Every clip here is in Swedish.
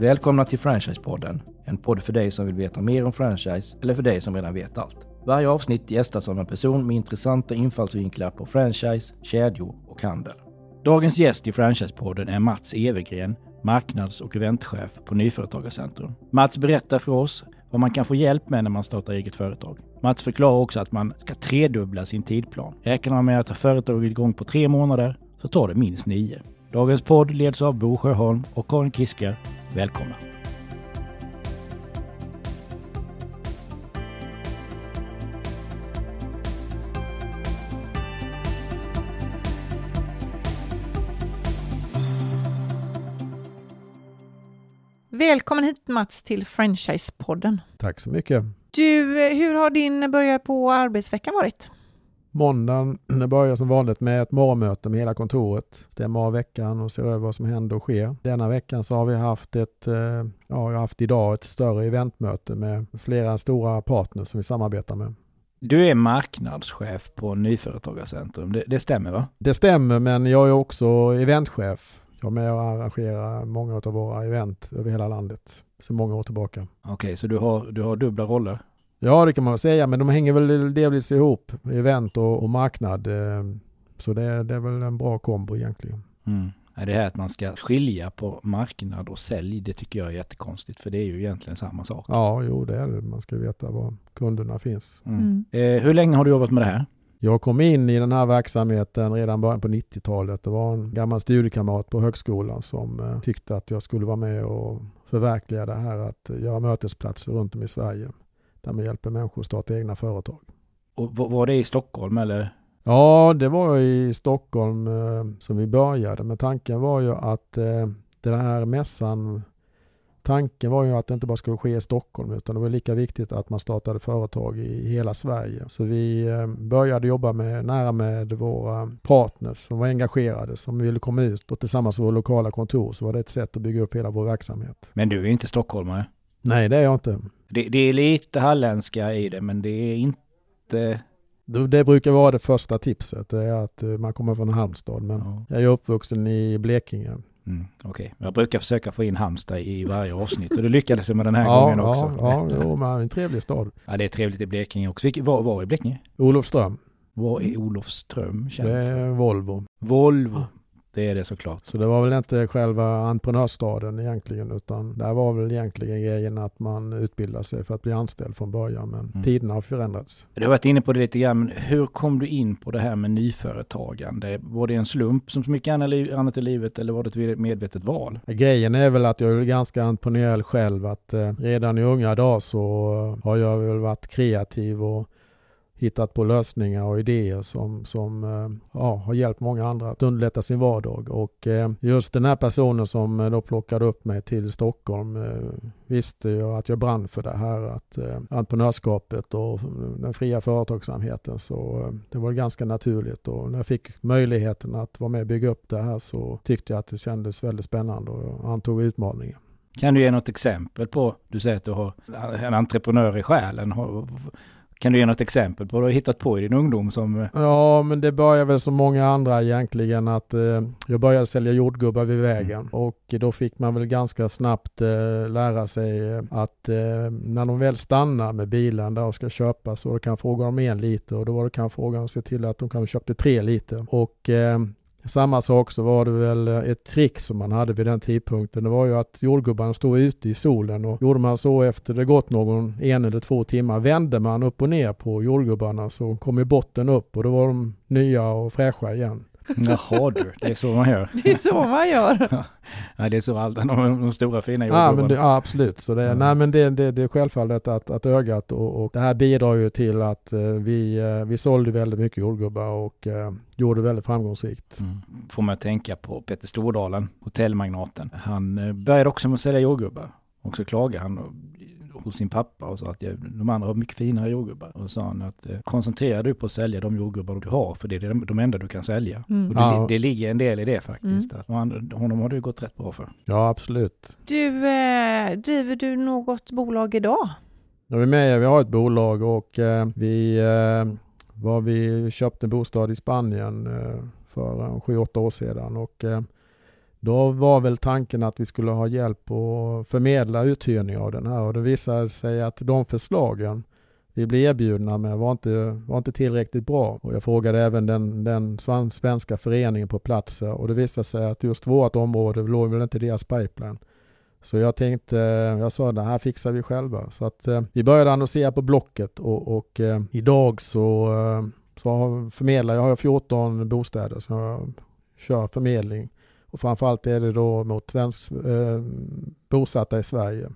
Välkomna till Franchisepodden, en podd för dig som vill veta mer om franchise eller för dig som redan vet allt. Varje avsnitt gästas av en person med intressanta infallsvinklar på franchise, kedjor och handel. Dagens gäst i Franchisepodden är Mats Evergren, marknads och eventchef på Nyföretagarcentrum. Mats berättar för oss vad man kan få hjälp med när man startar eget företag. Mats förklarar också att man ska tredubbla sin tidplan. Räknar man med att ha företaget igång på tre månader så tar det minst nio. Dagens podd leds av Bo Sjöholm och Karin Kiskar. Välkomna! Välkommen hit Mats till Franchise-podden. Tack så mycket. Du, eh, hur har din början på arbetsveckan varit? Måndagen börjar som vanligt med ett morgonmöte med hela kontoret. Stämma av veckan och se över vad som händer och sker. Denna veckan så har vi haft ett, eh, ja, jag har haft idag ett större eventmöte med flera stora partners som vi samarbetar med. Du är marknadschef på Nyföretagarcentrum, det, det stämmer va? Det stämmer, men jag är också eventchef. Jag är med och arrangerar många av våra event över hela landet sedan många år tillbaka. Okej, okay, så du har, du har dubbla roller? Ja, det kan man väl säga, men de hänger väl delvis ihop, event och, och marknad. Eh, så det, det, är väl en bra kombo egentligen. Mm. Det här att man ska skilja på marknad och sälj, det tycker jag är jättekonstigt, för det är ju egentligen samma sak. Ja, jo det är det. Man ska veta var kunderna finns. Mm. Mm. Eh, hur länge har du jobbat med det här? Jag kom in i den här verksamheten redan början på 90-talet. Det var en gammal studiekamrat på högskolan som eh, tyckte att jag skulle vara med och förverkliga det här att göra mötesplatser runt om i Sverige där man hjälper människor att starta egna företag. Och var det i Stockholm eller? Ja, det var i Stockholm eh, som vi började. Men tanken var ju att eh, den här mässan Tanken var ju att det inte bara skulle ske i Stockholm utan det var lika viktigt att man startade företag i hela Sverige. Så vi eh, började jobba med, nära med våra partners som var engagerade, som ville komma ut och tillsammans med våra lokala kontor så var det ett sätt att bygga upp hela vår verksamhet. Men du är inte stockholmare? Nej, det är jag inte. Det, det är lite halländska i det, men det är inte det brukar vara det första tipset, det är att eh, man kommer från Halmstad. Men ja. jag är uppvuxen i Blekinge. Mm, Okej, okay. jag brukar försöka få in Halmstad i varje avsnitt och det lyckades jag med den här ja, gången också. Ja, ja jo, men en trevlig stad. Ja, det är trevligt i Blekinge också. Vilket, var, var i Blekinge? Olofström. Var är Olofström känt Det är Volvo. Volvo. Det är det såklart. Så det var väl inte själva entreprenörsstaden egentligen utan där var väl egentligen grejen att man utbildar sig för att bli anställd från början men mm. tiderna har förändrats. Du har varit inne på det lite grann men hur kom du in på det här med nyföretagande? Var det en slump som så mycket annat i livet eller var det ett medvetet val? Grejen är väl att jag är ganska entreprenöriell själv att eh, redan i unga dagar så har jag väl varit kreativ och hittat på lösningar och idéer som, som eh, ja, har hjälpt många andra att underlätta sin vardag. Och eh, just den här personen som eh, då plockade upp mig till Stockholm visste jag att jag brann för det här att entreprenörskapet och den fria företagsamheten. Så det var ganska naturligt och när jag fick möjligheten att vara med och bygga upp det här så tyckte jag att det kändes väldigt spännande och antog utmaningen. Kan du ge något exempel på, du säger att du har en entreprenör i själen. Kan du ge något exempel på vad du har hittat på i din ungdom som... Eh, ja, men det började väl som många andra egentligen att eh, jag började sälja jordgubbar vid vägen. Mm. och då fick man väl ganska snabbt eh, lära sig eh, att eh, när de väl stannar med bilen där och ska köpa så kan fråga om en liter. Och då var det kan fråga om att se till att de kanske köpte tre liter. Och eh, samma sak så var det väl eh, ett trick som man hade vid den tidpunkten. Det var ju att jordgubbarna stod ute i solen och gjorde man så efter det gått någon en eller två timmar vände man upp och ner på jordgubbarna så kom ju botten upp och då var de nya och fräscha igen. Jaha du, det är så man gör. Det är så man gör. ja, det är så allt, de, de stora fina jordgubbarna. Ja, men det, ja, absolut. Så det, mm. nej, men det, det, det är självfallet att, att ögat och, och det här bidrar ju till att eh, vi, eh, vi sålde väldigt mycket jordgubbar och eh, gjorde väldigt framgångsrikt. Mm. Får man tänka på Peter Stordalen, hotellmagnaten. Han eh, började också med att sälja jordgubbar. Och så klagade han hos sin pappa och sa att de andra har mycket finare jordgubbar. Och sa han att eh, koncentrera dig på att sälja de jordgubbar du har, för det är de enda du kan sälja. Mm. Och det, ja. det, ligger en del i det faktiskt. Mm. Att han, honom har det gått rätt bra för. Ja, absolut. Du, eh, driver du något bolag idag? Ja, vi är med, vi har ett bolag och eh, vi, eh, var vi köpte en bostad i Spanien eh, för 7-8 år sedan och eh, då var väl tanken att vi skulle ha hjälp att förmedla uthyrning av den här och det visade sig att de förslagen vi blev erbjudna med var inte, var inte tillräckligt bra. Och jag frågade även den, den svenska föreningen på plats och det visade sig att just vårt område låg väl inte i deras pipeline. Så jag tänkte, jag sa det här fixar vi själva. Så att eh, vi började annonsera på Blocket och, och eh, idag så, eh, så förmedlar jag, har 14 bostäder så jag kör förmedling. Och framförallt är det då mot svensk, eh, bosatta i Sverige.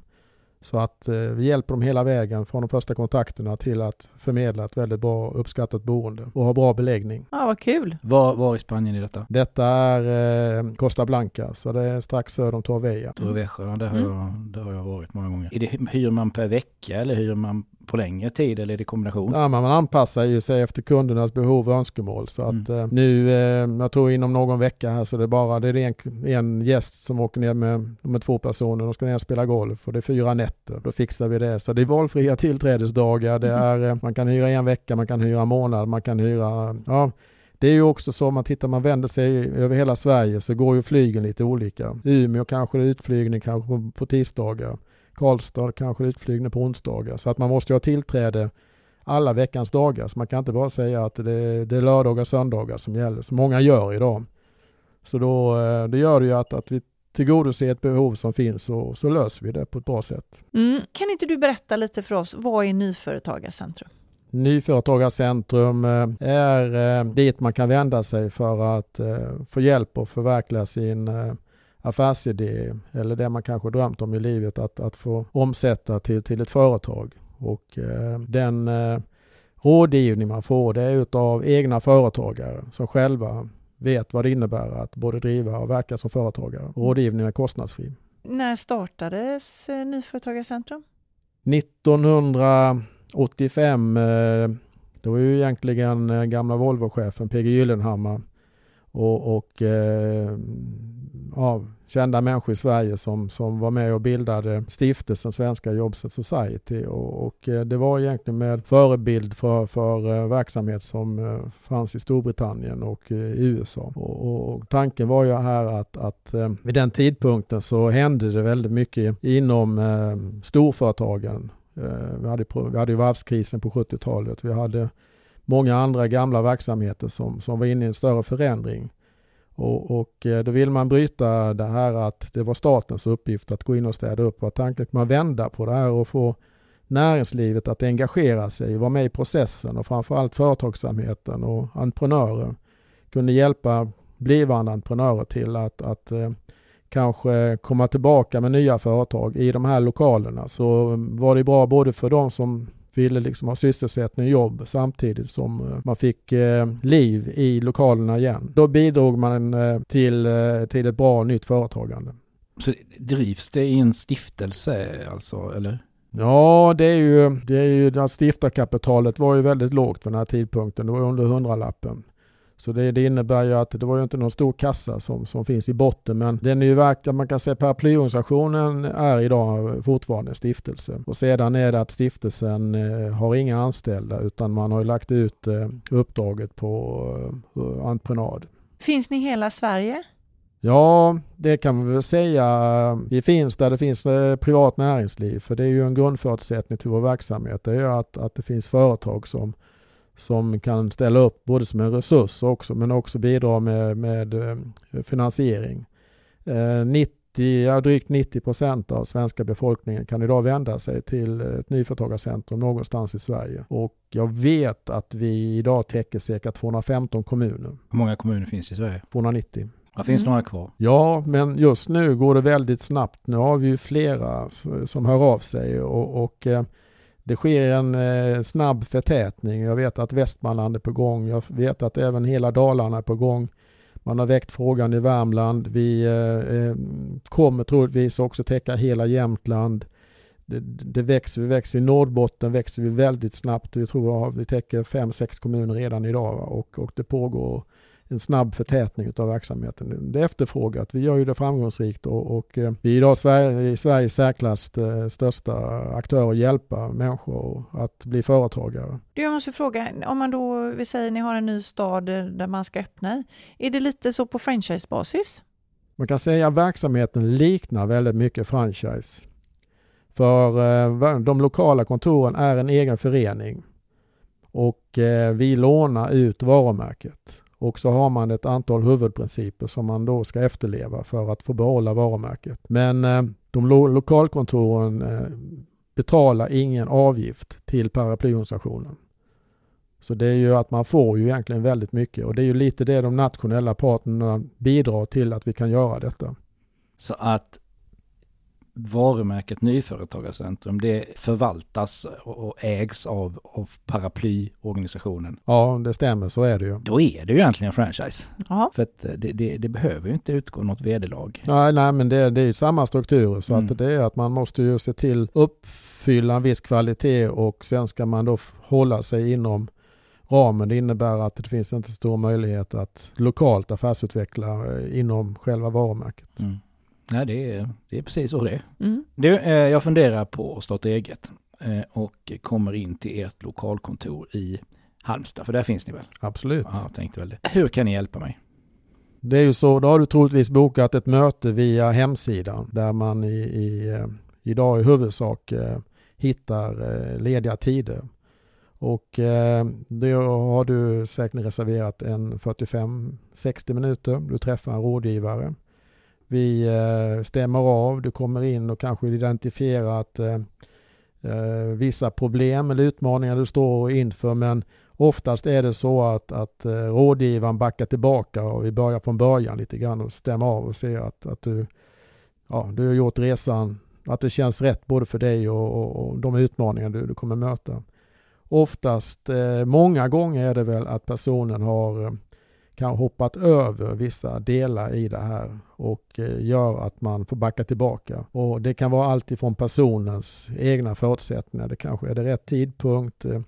Så att eh, vi hjälper dem hela vägen från de första kontakterna till att förmedla ett väldigt bra uppskattat boende och ha bra beläggning. Ja, vad kul! Var, var i Spanien är detta? Detta är eh, Costa Blanca, så det är strax söder om Torrevieja. Torrevieja, det, har mm. jag, det har jag varit många gånger. Är det, hyr man per vecka eller hyr man på längre tid eller är det kombination? Ja, man anpassar ju sig efter kundernas behov och önskemål. Så att mm. eh, nu, eh, jag tror inom någon vecka här så det är bara det är en, en gäst som åker ner med, med två personer. De ska ner och spela golf och det är fyra nätter. Då fixar vi det. Så det är valfria tillträdesdagar. Det mm. är, eh, man kan hyra en vecka, man kan hyra en månad, man kan hyra, ja det är ju också så om man tittar, man vänder sig över hela Sverige så går ju flygen lite olika. Umeå kanske det är utflygning kanske på, på tisdagar. Karlstad kanske utflygning på onsdagar. Så att man måste ha tillträde alla veckans dagar. Så man kan inte bara säga att det, det är lördagar och söndagar som gäller, som många gör idag. Så då eh, det gör det ju att, att vi tillgodoser ett behov som finns och så löser vi det på ett bra sätt. Mm. Kan inte du berätta lite för oss, vad är Nyföretagarcentrum? Nyföretagarcentrum eh, är eh, dit man kan vända sig för att få hjälp att förverkliga sin affärsidé eller det man kanske drömt om i livet att, att få omsätta till, till ett företag. Och eh, den eh, rådgivning man får det är utav egna företagare som själva vet vad det innebär att både driva och verka som företagare. Rådgivningen är kostnadsfri. När startades eh, Nyföretagarcentrum? 1985. Eh, det var ju egentligen eh, gamla Volvo-chefen PG Gyllenhammar och, och eh, av kända människor i Sverige som, som var med och bildade stiftelsen Svenska Jobset Society och, och eh, det var egentligen med förebild för, för eh, verksamhet som eh, fanns i Storbritannien och i USA. Och, och, tanken var ju här att, att vid den tidpunkten så hände det väldigt mycket inom storföretagen. vi, hade, vi hade ju varvskrisen på 70-talet. Vi hade många andra gamla verksamheter som, som var inne i en större förändring. Och, och, eh, då vill man bryta det här att det var statens uppgift att gå in och städa upp. Och tanken att man vända på det här och få näringslivet att engagera sig, vara med i processen och framförallt företagsamheten och entreprenörer kunde hjälpa blivande entreprenörer till att, att eh, kanske komma tillbaka med nya företag i de här lokalerna. Så eh, var det bra både för de som ville liksom ha sysselsättning och jobb samtidigt som eh, man fick eh, liv i lokalerna igen. Då bidrog man eh, till, till ett bra nytt företagande. Så drivs det i en stiftelse alltså, eller? Ja, det är ju, det är ju, stiftarkapitalet var ju väldigt lågt vid den här tidpunkten. Det var under hundralappen. Så det, det, innebär ju att det var ju inte någon stor kassa som, som finns i botten men den är ju verkt, man kan säga paraplyorganisationen är idag fortfarande en stiftelse. Och sedan är det att stiftelsen eh, har inga anställda utan man har ju lagt ut eh, uppdraget på eh, entreprenad. Finns ni i hela Sverige? Ja, det kan man väl säga. Vi finns där det finns privat näringsliv för det är ju en grundförutsättning till vår verksamhet. Det är att, att det finns företag som som kan ställa upp både som en resurs också, men också bidra med, med eh, finansiering. 90, eh, ja, drygt 90 procent av svenska befolkningen kan idag vända sig till ett nyföretagarcentrum någonstans i Sverige. Och jag vet att vi idag täcker cirka 215 kommuner. Hur många kommuner finns i Sverige? 290. Det finns mm. några kvar. Ja, men just nu går det väldigt snabbt. Nu har vi ju flera som hör av sig och, och eh, det sker en eh, snabb förtätning. Jag vet att Västmanland är på gång. Jag vet att även hela Dalarna är på gång. Man har väckt frågan i Värmland. Vi eh, eh kommer troligtvis också täcka hela Jämtland. Det, det, växer, vi växer i Norrbotten växer vi väldigt snabbt. Vi tror att vi täcker fem, sex kommuner redan idag och, och det pågår en snabb förtätning av verksamheten. Det är efterfrågat. Vi gör ju det framgångsrikt och, och eh, vi är idag Sverige, Sveriges särklass eh, största aktör att hjälpa människor att bli företagare. Du, jag måste fråga, om man då, vi säger ni har en ny stad där man ska öppna i, är det lite så på franchisebasis? Man kan säga att verksamheten liknar väldigt mycket franchise. För eh, de lokala kontoren är en egen förening och eh, vi lånar ut varumärket. Och så har man ett antal huvudprinciper som man då ska efterleva för att få behålla varumärket. Men eh, de lo lokalkontoren eh, betalar ingen avgift till paraplyorganisationen. Så det är ju att man får ju egentligen väldigt mycket och det är ju lite det de nationella partnerna bidrar till att vi kan göra detta. Så att varumärket Nyföretagarcentrum, det förvaltas och ägs av, av paraplyorganisationen. Ja, det stämmer, så är det ju. Då är det ju egentligen en franchise. Aha. För att det, det, det, behöver ju inte utgå något vederlag. Nej, nej men det, det är ju samma strukturer så mm. att det är att man måste ju se till uppfylla en viss kvalitet och sen ska man då hålla sig inom ramen. Det innebär att det finns inte stor möjlighet att lokalt affärsutveckla eh, inom själva varumärket. Mm. Ja, det är, det är precis så det är. Mm. Det, eh, jag funderar på att starta eget eh, och kommer in till ert lokalkontor i Halmstad, för där finns ni väl? Absolut. Ja, jag tänkte väl det. Hur kan ni hjälpa mig? Det är ju så, då har du troligtvis bokat ett möte via hemsidan där man i, i, idag i huvudsak hittar lediga tider. Och eh, då har du säkert reserverat en 45-60 minuter. Du träffar en rådgivare. Vi eh, stämmer av, du kommer in och kanske identifierar att eh, eh, vissa problem eller utmaningar du står inför men oftast är det så att, att rådgivaren backar tillbaka och vi börjar från början lite grann och stämmer av och ser att, att du, ja, du har gjort resan, att det känns rätt både för dig och, och, och de utmaningar du, du kommer möta. Oftast, eh, många gånger är det väl att personen har kan hoppat över vissa delar i det här och eh, gör att man får backa tillbaka. Och det kan vara allt ifrån personens egna förutsättningar. Det kanske är det rätt tidpunkt. Eh,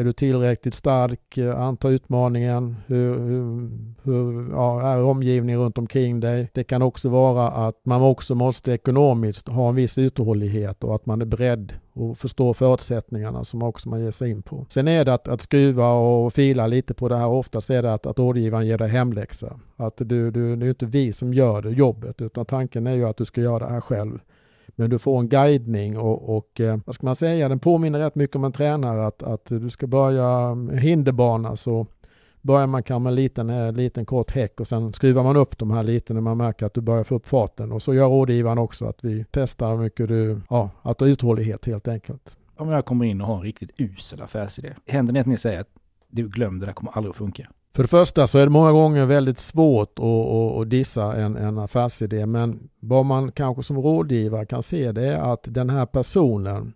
är du tillräckligt stark? Eh, anta utmaningen. Hur, hur, hur ja, är omgivningen runt omkring dig? Det kan också vara att man också måste ekonomiskt ha en viss uthållighet och att man är beredd och förstå förutsättningarna som också man ger sig in på. Sen är det att, att skruva och fila lite på det här. Oftast är det att, att rådgivaren ger dig hemläxa. Att du, du, det är inte vi som gör det jobbet utan tanken är ju att du ska göra det här själv. Men du får en guidning och, och eh, vad ska man säga, den påminner rätt mycket om en tränare att, att du ska börja hinderbana så börjar man kanske med en liten, eh, liten kort häck och sen skruvar man upp de här lite när man märker att du börjar få upp farten. Och så gör rådgivaren också att vi testar hur mycket du, ja, att du har uthållighet helt enkelt. Om jag kommer in och har en riktigt usel affärsidé, händer det att ni säger att du glömde, det där kommer aldrig att funka? För det första så är det många gånger väldigt svårt att, att, att dissa en, en affärsidé men vad man kanske som rådgivare kan se det är att den här personen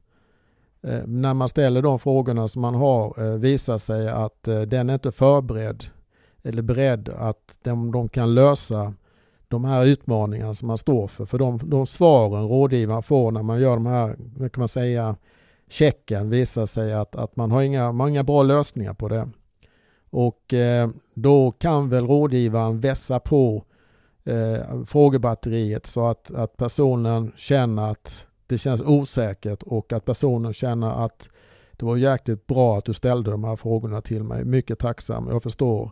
eh, när man ställer de frågorna som man har eh, visar sig att eh, den är inte förberedd eller beredd att de, de kan lösa de här utmaningarna som man står för. För de, de svaren rådgivaren får när man gör de här, kan man säga, checken visar sig att, att man, har inga, man har inga bra lösningar på det. Och eh, då kan väl rådgivaren vässa på eh, frågebatteriet så att, att personen känner att det känns osäkert och att personen känner att det var jäkligt bra att du ställde de här frågorna till mig. Mycket tacksam, jag förstår.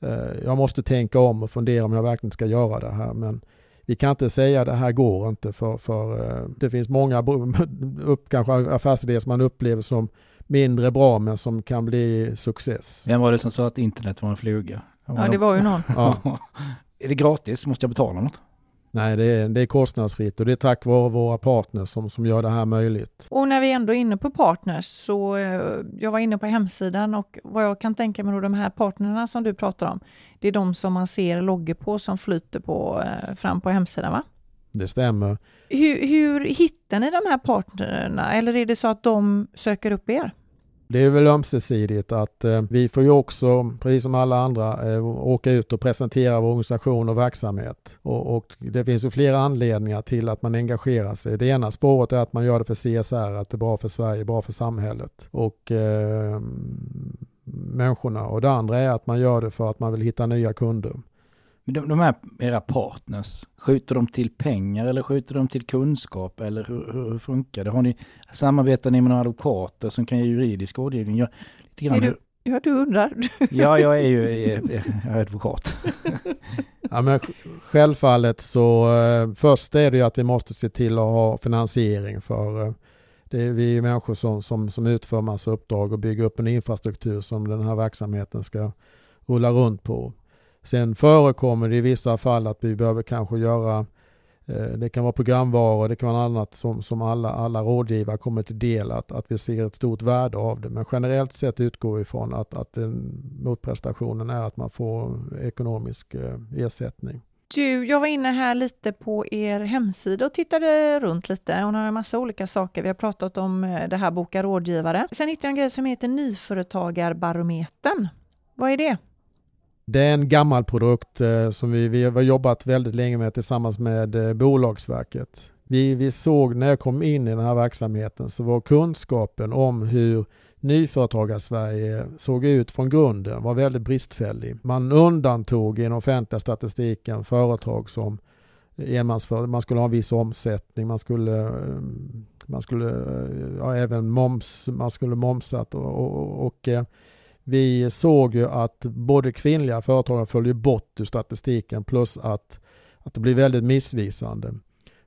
Eh, jag måste tänka om och fundera om jag verkligen ska göra det här. Men vi kan inte säga att det här går inte för, för eh, det finns många upp, kanske affärsidéer som man upplever som mindre bra men som kan bli success. Vem var det som sa att internet var en fluga? Ja, det var ju någon. ja. Är det gratis? Måste jag betala något? Nej, det är, det är kostnadsfritt och det är tack vare våra partners som, som gör det här möjligt. Och när vi ändå är inne på partners så eh, jag var inne på hemsidan och vad jag kan tänka mig då de här partnerna som du pratar om, det är de som man ser loggor på som flyter på, eh, fram på hemsidan va? Det stämmer. Hur, hur hittar ni de här partnerna eller är det så att de söker upp er? Det är väl ömsesidigt att eh, vi får ju också, precis som alla andra, eh, åka ut och presentera vår organisation och verksamhet. Och, och, det finns ju flera anledningar till att man engagerar sig. Det ena spåret är att man gör det för CSR, att det är bra för Sverige, bra för samhället och eh, människorna. Och det andra är att man gör det för att man vill hitta nya kunder. De, de här era partners, skjuter de till pengar eller skjuter de till kunskap eller hur, hur, hur funkar det? Har ni, samarbetar ni med några advokater som kan ge juridisk rådgivning? Ja, är, du, Ja, du undrar. ja, jag är ju jag är advokat. ja, men självfallet så eh, först är det ju att vi måste se till att ha finansiering för eh, det är vi människor som, som, som utför massa uppdrag och bygger upp en infrastruktur som den här verksamheten ska rulla runt på. Sen förekommer det i vissa fall att vi behöver kanske göra eh, det kan vara programvaror, det kan vara annat som, som alla, alla rådgivare kommer till del, att, att vi ser ett stort värde av det. Men generellt sett utgår vi ifrån att, att den, motprestationen är att man får ekonomisk eh, ersättning. Du, jag var inne här lite på er hemsida och tittade runt lite och har en massa olika saker. Vi har pratat om eh, det här Boka rådgivare. Sen hittade jag en grej som heter Nyföretagarbarometern. Vad är det? Det är en gammal produkt eh, som vi, vi har jobbat väldigt länge med tillsammans med eh, Bolagsverket. Vi, vi såg när jag kom in i den här verksamheten så var kunskapen om hur Nyföretagarsverige såg ut från grunden var väldigt bristfällig. Man undantog i den offentliga statistiken företag som enmansföretag, man skulle ha en viss omsättning, man skulle, eh, man skulle ja, även moms, man skulle momsat och, och, och vi såg ju att både kvinnliga företagare följer bort ur statistiken plus att, att det blir väldigt missvisande.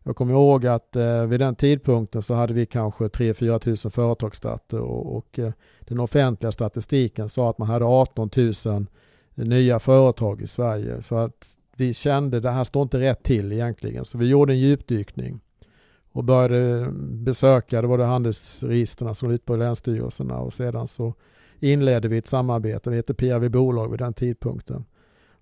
Jag kommer ihåg att eh, vid den tidpunkten så hade vi kanske 3-4 tusen företagsstarter och, och eh, den offentliga statistiken sa att man hade 18 000 nya företag i Sverige. Så att vi kände att det här står inte rätt till egentligen. Så vi gjorde en djupdykning och började besöka, det var det handelsregistren som var ute på länsstyrelserna och sedan så inledde vi ett samarbete, det hette PRV Bolag vid den tidpunkten.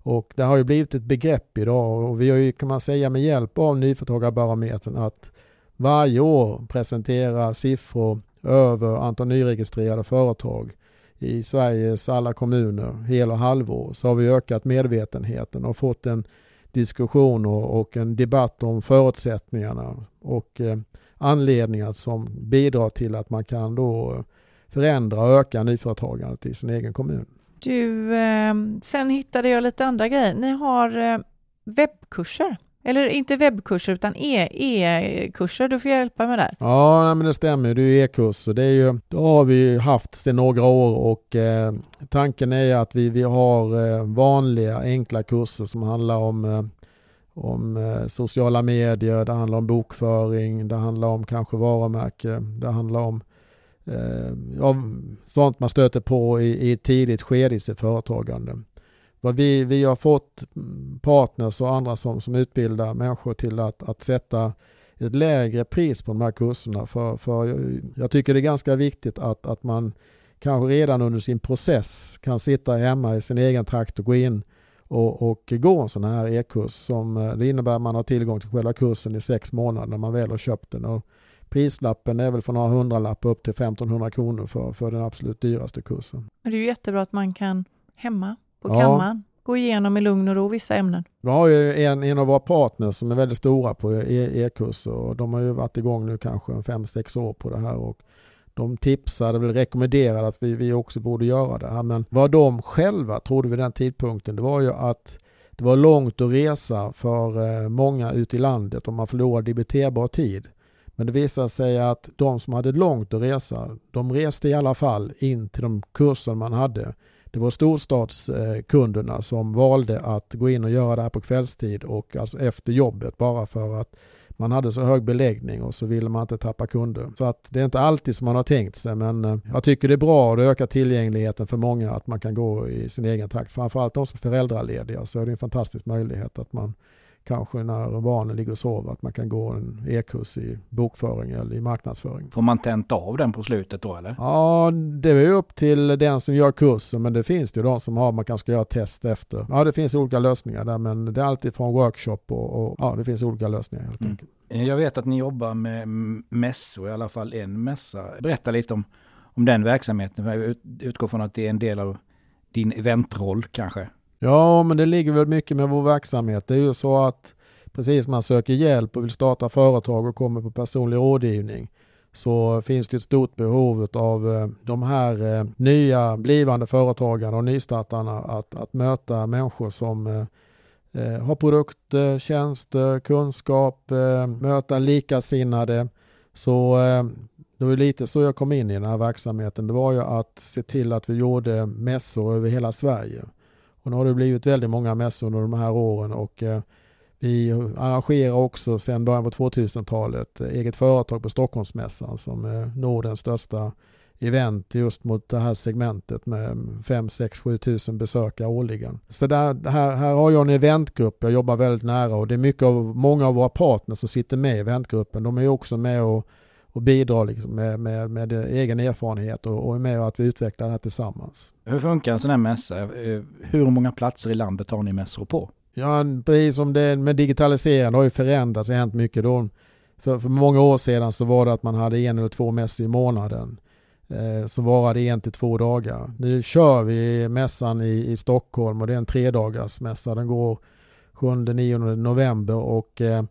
Och det har ju blivit ett begrepp idag och vi har ju kan man säga med hjälp av Nyföretagarbarometern att varje år presentera siffror över antal nyregistrerade företag i Sveriges alla kommuner hel och halvår så har vi ökat medvetenheten och fått en diskussion och, och en debatt om förutsättningarna och eh, anledningar som bidrar till att man kan då eh, förändra och öka nyföretagandet i sin egen kommun. Du, eh, sen hittade jag lite andra grejer. Ni har eh, webbkurser. Eller inte webbkurser utan e-kurser. du får hjälpa mig där. Ja, men det stämmer. Det är e-kurser. Det, är ju, det har vi haft sedan några år och eh, tanken är att vi, vi har eh, vanliga enkla kurser som handlar om eh, om sociala medier, det handlar om bokföring, det handlar om kanske varumärke, det handlar om Ehm, ja, sånt man stöter på i, i ett tidigt skede i sitt företagande. Vad vi, vi har fått mm, partners och andra som, som utbildar människor till att, att sätta ett lägre pris på de här kurserna. För, för jag, jag tycker det är ganska viktigt att, att man kanske redan under sin process kan sitta hemma i sin egen trakt och gå in och, och gå en sån här e-kurs. Som, eh, det innebär att man har tillgång till själva kursen i sex månader när man väl har köpt den. Och Prislappen är väl från några hundralappar upp till 1500 kronor för, för den absolut dyraste kursen. Det är ju jättebra att man kan hemma på ja. kammaren gå igenom i lugn och ro vissa ämnen. Vi har ju en, en av våra partners som är väldigt stora på e, e-kurser och de har ju varit igång nu kanske fem sex år på det här och de tipsade, väl rekommenderade att vi, vi också borde göra det här. Men vad de själva trodde vid den tidpunkten, det var ju att det var långt att resa för eh, många ute i landet om man förlorade debiterbar tid. Men det visade sig att de som hade långt att resa, de reste i alla fall in till de kurser man hade. Det var storstadskunderna som valde att gå in och göra det här på kvällstid och alltså efter jobbet bara för att man hade så hög beläggning och så ville man inte tappa kunder. Så att det är inte alltid som man har tänkt sig men eh, jag tycker det är bra och det ökar tillgängligheten för många att man kan gå i sin egen takt. Framförallt de som är föräldralediga så är det en fantastisk möjlighet att man kanske när barnen ligger och sover, att man kan gå en e-kurs i bokföring eller i marknadsföring. Får man tenta av den på slutet då eller? Ja, det är upp till den som gör kursen, men det finns det ju de som har, man kanske ska göra test efter. Ja, det finns olika lösningar där, men det är alltid från workshop och, och ja, det finns olika lösningar helt mm. enkelt. Jag vet att ni jobbar med mässor, i alla fall en mässa. Berätta lite om, om den verksamheten. Jag utgår från att det är en del av din eventroll kanske. Ja, men det ligger väl mycket med vår verksamhet. Det är ju så att precis som man söker hjälp och vill starta företag och kommer på personlig rådgivning så finns det ett stort behov av eh, de här eh, nya blivande företagarna och nystartarna att, att möta människor som eh, har produkter, tjänster, kunskap, möta likasinnade. Så Det var lite så jag kom in i den här verksamheten. Det var ju att se till att vi gjorde mässor över hela Sverige. Och nu har det blivit väldigt många mässor under de här åren och eh, vi arrangerar också sedan början på 2000-talet eh, eget företag på Stockholmsmässan som är Nordens största event just mot det här segmentet med 5, 6, 7 tusen besökare årligen. Så där, här, här har jag en eventgrupp jag jobbar väldigt nära och det är mycket av, många av våra partners som sitter med i eventgruppen. De är också med och, och bidrar liksom med, med, med egen erfarenhet och, och är med och att vi utvecklar det här tillsammans. Hur funkar en sån här mässa? Eh, hur många platser i landet har ni mässor på? Ja, precis som det med digitaliseringen har ju förändrats, det har hänt mycket då. För, för många år sedan så var det att man hade en eller två mässor i månaden eh, som varade en till två dagar. Nu kör vi mässan i, i Stockholm och det är en tredagars mässa. Den går 7-9 november och eh,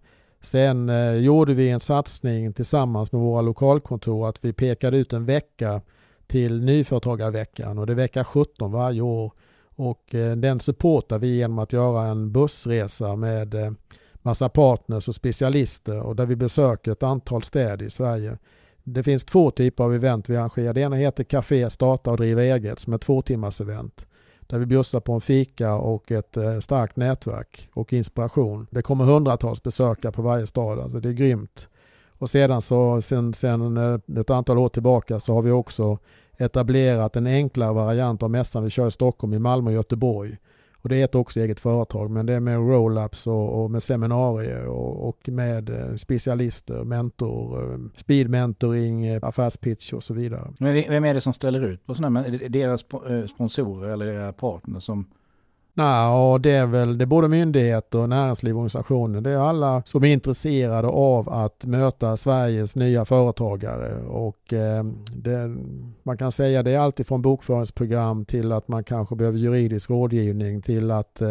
sen eh, gjorde vi en satsning tillsammans med våra lokalkontor att vi pekade ut en vecka till Nyföretagarveckan och det är vecka 17 varje år. Och eh, den supportar vi genom att göra en bussresa med eh, massa partners och specialister och där vi besöker ett antal städer i Sverige. Det finns två typer av event vi arrangerar. Det ena heter Café Starta och Driva Eget som är två timmars event. Där vi bjussar på en fika och ett eh, starkt nätverk och inspiration. Det kommer hundratals besökare på varje stad, alltså det är grymt. Och sedan så, sen, sen eh, ett antal år tillbaka så har vi också etablerat en enklare variant av mässan vi kör i Stockholm, i Malmö och Göteborg. Och det är ett också eget företag, men det är med roll-ups och, och, med seminarier och, och, med eh, specialister, mentor, eh, speed mentoring, eh, affärspitch och så vidare. Men vem är det som ställer ut på sådana här, deras sponsorer eller deras partner som Nej, det är väl det är både myndigheter och näringsliv och organisationer. Det är alla som är intresserade av att möta Sveriges nya företagare. Och eh, det, man kan säga det är alltid från bokföringsprogram till att man kanske behöver juridisk rådgivning till att eh,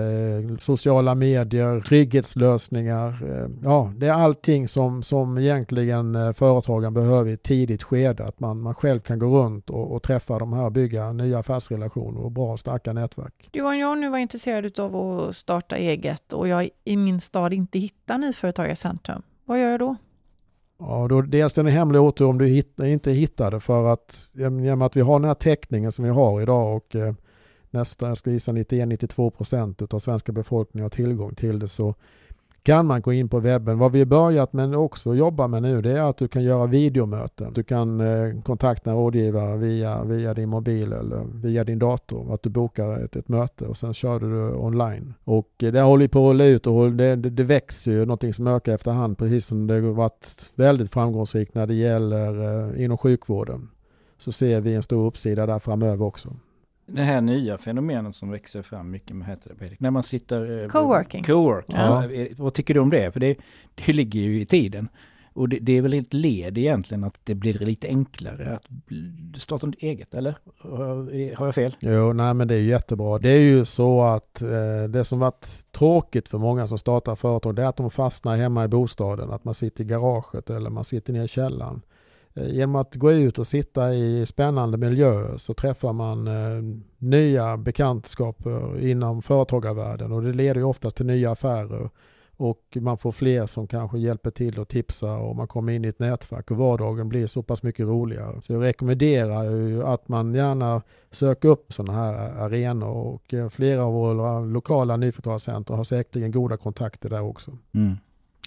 sociala medier, trygghetslösningar. Eh, ja, det är allting som, som egentligen eh, företagaren behöver i ett tidigt skede. Att man, man själv kan gå runt och, och träffa de här, bygga nya affärsrelationer och bra och starka nätverk. Johan, jag nu var intresserad av att starta eget och jag i min stad inte hittar Nyföretagarcentrum. Vad gör jag då? Ja, då dels den är hemlig åter om du hit, inte hittar det för att genom att vi har den här täckningen som vi har idag och eh, nästan, jag ska gissa 91-92 procent av svenska befolkningen har tillgång till det så kan man gå in på webben. Vad vi har börjat med också jobba med nu det är att du kan göra videomöten. Du kan eh, kontakta rådgivare via, via din mobil eller via din dator. Att du bokar ett, ett möte och sen kör du online. Och eh, det håller på att rulla ut och det, det, det växer ju, någonting som ökar efterhand precis som det har varit väldigt framgångsrikt när det gäller eh, inom sjukvården. Så ser vi en stor uppsida där framöver också det här nya fenomenet som växer fram mycket med, heter det, När man sitter... Eh, coworking. Coworking. Ja. Ja. Vad tycker du om det? För det, det ligger ju i tiden. Och det, det, är väl ett led egentligen att det blir lite enklare att starta något eget, eller? Har jag fel? Jo, nej men det är jättebra. Det är ju så att eh, det som varit tråkigt för många som startar företag, det är att de fastnar hemma i bostaden. Att man sitter i garaget eller man sitter nere i källaren. Eh, genom att gå ut och sitta i spännande miljöer så träffar man eh, nya bekantskaper inom företagarvärlden och det leder ju oftast till nya affärer och man får fler som kanske hjälper till och tipsar och man kommer in i ett nätverk och vardagen blir så pass mycket roligare. Så jag rekommenderar ju att man gärna söker upp sådana här arenor och eh, flera av våra lokala nyföretagarcenter har säkerligen goda kontakter där också. Mm.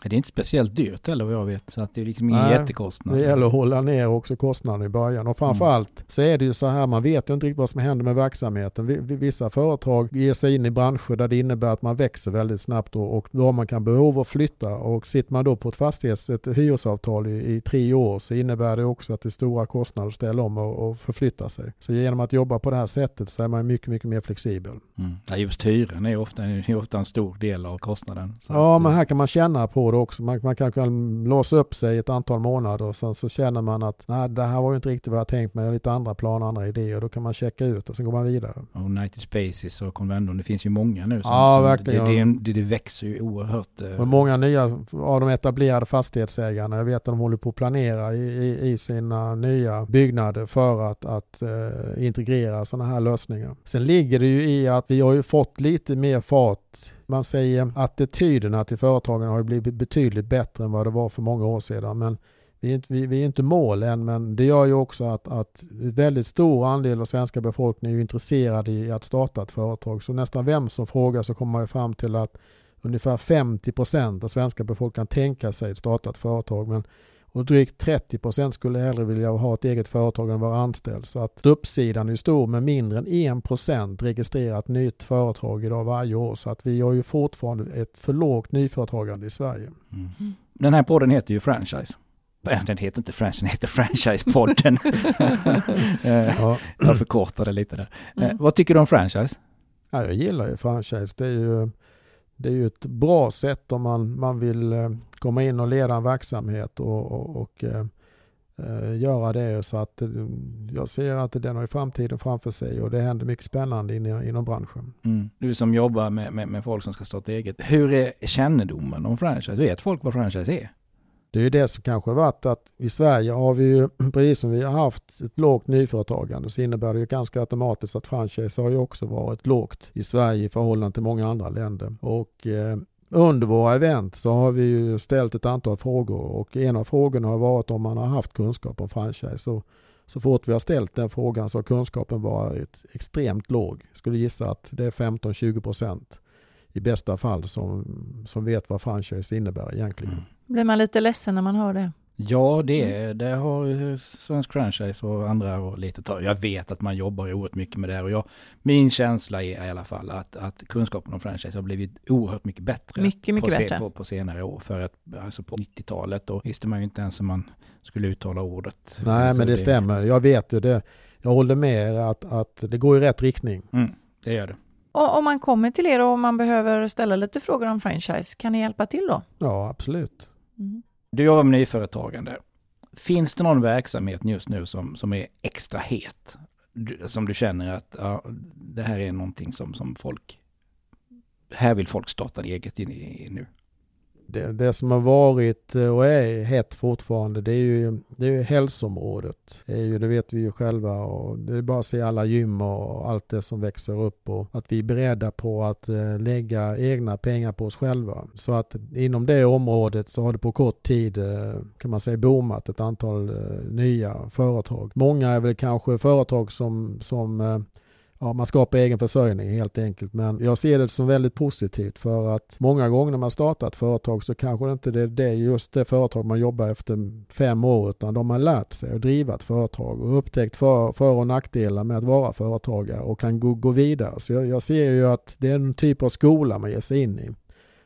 Det är inte speciellt dyrt heller vad jag vet, så att det är liksom ingen jättekostnad. Det gäller att hålla ner också kostnaden i början och framförallt mm. så är det ju så här, man vet ju inte riktigt vad som händer med verksamheten. Vissa företag ger sig in i branscher där det innebär att man växer väldigt snabbt och, och då har man kan behov att flytta och sitter man då på ett fastighets, ett hyresavtal i, i tre år så innebär det också att det är stora kostnader att ställa om och, och förflytta sig. Så genom att jobba på det här sättet så är man mycket, mycket mer flexibel. Mm. Ja, just hyran är ofta, är ofta en stor del av kostnaden. ja, att, men här kan man känna på det också. Man, man kanske kan låsa upp sig ett antal månader och sen så känner man att nej, det här var ju inte riktigt vad jag tänkt mig. Jag har lite andra planer, andra idéer. Då kan man checka ut och sen går man vidare. Och United Spaces och Convendon, det finns ju många nu. Ja, verkligen. Det, det, det, växer ju oerhört. Och eh, många nya av de etablerade fastighetsägarna, jag vet att de håller på att planera i, i, sina nya byggnader för att, att uh, integrera sådana här lösningar. Sen ligger det ju i att vi har ju fått lite mer fart man säger attityderna till företagen har blivit betydligt bättre än vad det var för många år sedan. Men vi är inte, vi, vi är inte mål än, men det gör ju också att, att väldigt stor andel av svenska befolkningen är intresserad i att starta ett företag. Så nästan vem som frågar så kommer man fram till att ungefär 50 procent av svenska befolkningen kan tänka sig att starta ett företag. Men och drygt 30 procent skulle hellre vilja ha ett eget företag än vara anställd. Så att uppsidan är stor med mindre än 1 procent registrerat nytt företag idag varje år. Så att vi har ju fortfarande ett för lågt nyföretagande i Sverige. Mm. Den här podden heter ju Franchise. Den heter inte franchise, den heter Franchise-podden. ja. Jag förkortade lite där. Mm. Vad tycker du om franchise? Ja, jag gillar ju franchise. Det är ju det är ju ett bra sätt om man, man vill eh, komma in och leda en verksamhet och, och, och eh, eh göra det. Så att eh, jag ser att den har framtiden framför sig och det händer mycket spännande in, inom branschen. Mm. Du som jobbar med, med, med, folk som ska starta eget. Hur är kännedomen om franchise? Vet folk vad franchise är? Det är ju det som kanske varit att i Sverige har vi ju, precis som vi har haft ett lågt nyföretagande, så innebär det ju ganska automatiskt att franchise har ju också varit lågt i Sverige i förhållande till många andra länder. Och eh, under våra event så har vi ju ställt ett antal frågor och en av frågorna har varit om man har haft kunskap om franchise. Så, så fort vi har ställt den frågan så har kunskapen varit extremt låg. Jag skulle gissa att det är 15-20 procent i bästa fall som, som vet vad franchise innebär egentligen. Mm. Blir man lite ledsen när man hör det? Ja, det, mm. det har Svensk Franchise och andra och lite tag. Jag vet att man jobbar oerhört mycket med det och jag, min känsla är i alla fall att, att kunskapen om franchise har blivit oerhört mycket bättre. Mycket, mycket på, bättre. På, på senare år. För att alltså på 90-talet då visste man ju inte ens hur man skulle uttala ordet. Nej, men det, det, stämmer. Jag vet ju det. Jag håller med att, att det går i rätt riktning. Mm, det gör det. Och om man kommer till er och man behöver ställa lite frågor om franchise, kan ni hjälpa till då? Ja, absolut. Mm. Du jobbar med nyföretagande. Finns det någon verksamhet just nu som, som är extra het? Som du känner att ja, det här är någonting som, som folk... Här vill folk starta eget in i nu det, det, som har varit eh, och är hett fortfarande det är ju, det är ju hälsoområdet. Det, är ju, det vet vi ju själva och det är bara att se alla gym och allt det som växer upp och att vi är beredda på att eh, lägga egna pengar på oss själva. Så att inom det området så har det på kort tid eh, kan man säga boomat ett antal nya företag. Många är väl kanske företag som, som ja, man skapar egen försörjning helt enkelt. Men jag ser det som väldigt positivt för att många gånger när man startar ett företag så kanske det inte är det är just det företag man jobbar efter fem år utan de har lärt sig att driva ett företag och upptäckt för, för och nackdelar med att vara företagare och kan gå, gå vidare. Så jag, jag ser ju att det är en typ av skola man ger sig in i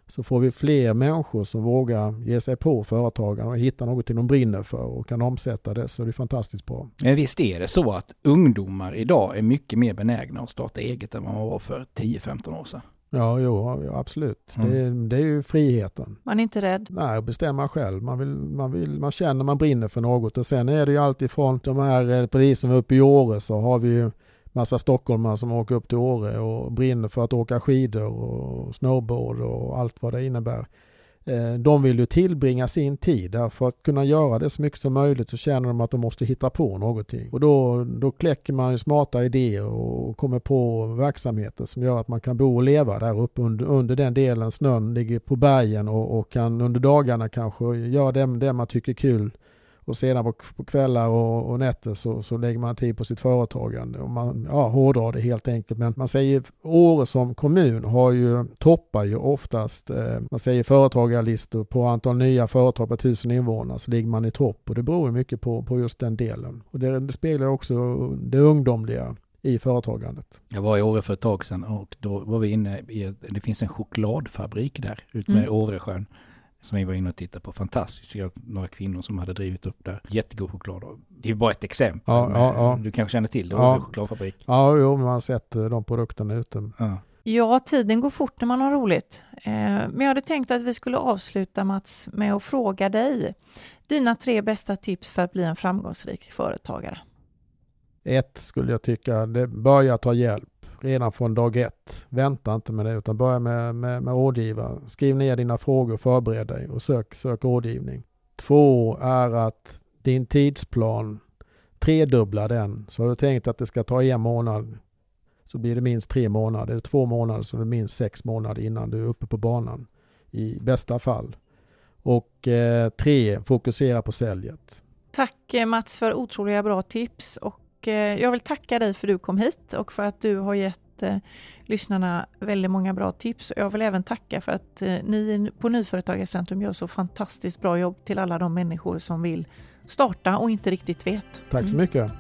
så får vi fler människor som vågar ge sig på företagarna och hitta något de brinner för och kan omsätta det så det är fantastiskt bra. Men visst är det så att ungdomar idag är mycket mer benägna att starta eget än vad man var för 10-15 år sedan? Ja, jo, absolut. Mm. Det, det, är ju friheten. Man är inte rädd? Nej, bestämma själv. Man, vill, man, vill, man känner man brinner för något och sen är det ju alltifrån de här, eh, precis som uppe i Åre så har vi ju massa stockholmare som åker upp till Åre och brinner för att åka skidor och snowboard och allt vad det innebär. Eh, de vill ju tillbringa sin tid där för att kunna göra det så mycket som möjligt så känner de att de måste hitta på någonting. Och då, då kläcker man ju smarta idéer och kommer på verksamheter som gör att man kan bo och leva där uppe under, under den delen snön ligger på bergen och, och kan under dagarna kanske göra det, det man tycker är kul och sedan på, på kvällar och, och nätter så, så lägger man tid på sitt företagande. Och man ja, hårdrar det helt enkelt. Men man säger Åre som kommun har ju, toppar ju oftast, eh, man säger företagarlistor på antal nya företag per tusen invånare så ligger man i topp. Och det beror mycket på, på just den delen. Och det, det speglar också det ungdomliga i företagandet. Jag var i Åre för ett tag sedan och då var vi inne i, det finns en chokladfabrik där utmed mm. Åresjön som vi var inne och tittade på. Fantastiskt. Några kvinnor som hade drivit upp där. Jättegod choklad. Det är bara ett exempel. Ja, ja, ja. Du kanske känner till det? Ja. chokladfabrik. Ja, jo, man har sett eh, de produkterna ute. Ja. ja, tiden går fort när man har roligt. Eh, men jag hade tänkt att vi skulle avsluta Mats med att fråga dig. Dina tre bästa tips för att bli en framgångsrik företagare? Ett skulle jag tycka, det börja ta hjälp redan från dag ett. Vänta inte med det utan börja med, med, med rådgivare. Skriv ner dina frågor, förbered dig och sök, sök rådgivning. Två är att din tidsplan, tredubbla den. Så har du tänkt att det ska ta en månad så blir det minst tre månader. Är det två månader så är det minst sex månader innan du är uppe på banan. I bästa fall. Och eh, tre, fokusera på säljet. Tack eh, Mats för otroliga bra tips och eh, jag vill tacka dig för att du kom hit och för att du har gett eh, lyssnarna väldigt många bra tips. Jag vill även tacka för att eh, ni på Nyföretagarcentrum gör så fantastiskt bra jobb till alla de människor som vill starta och inte riktigt vet. Tack så mycket.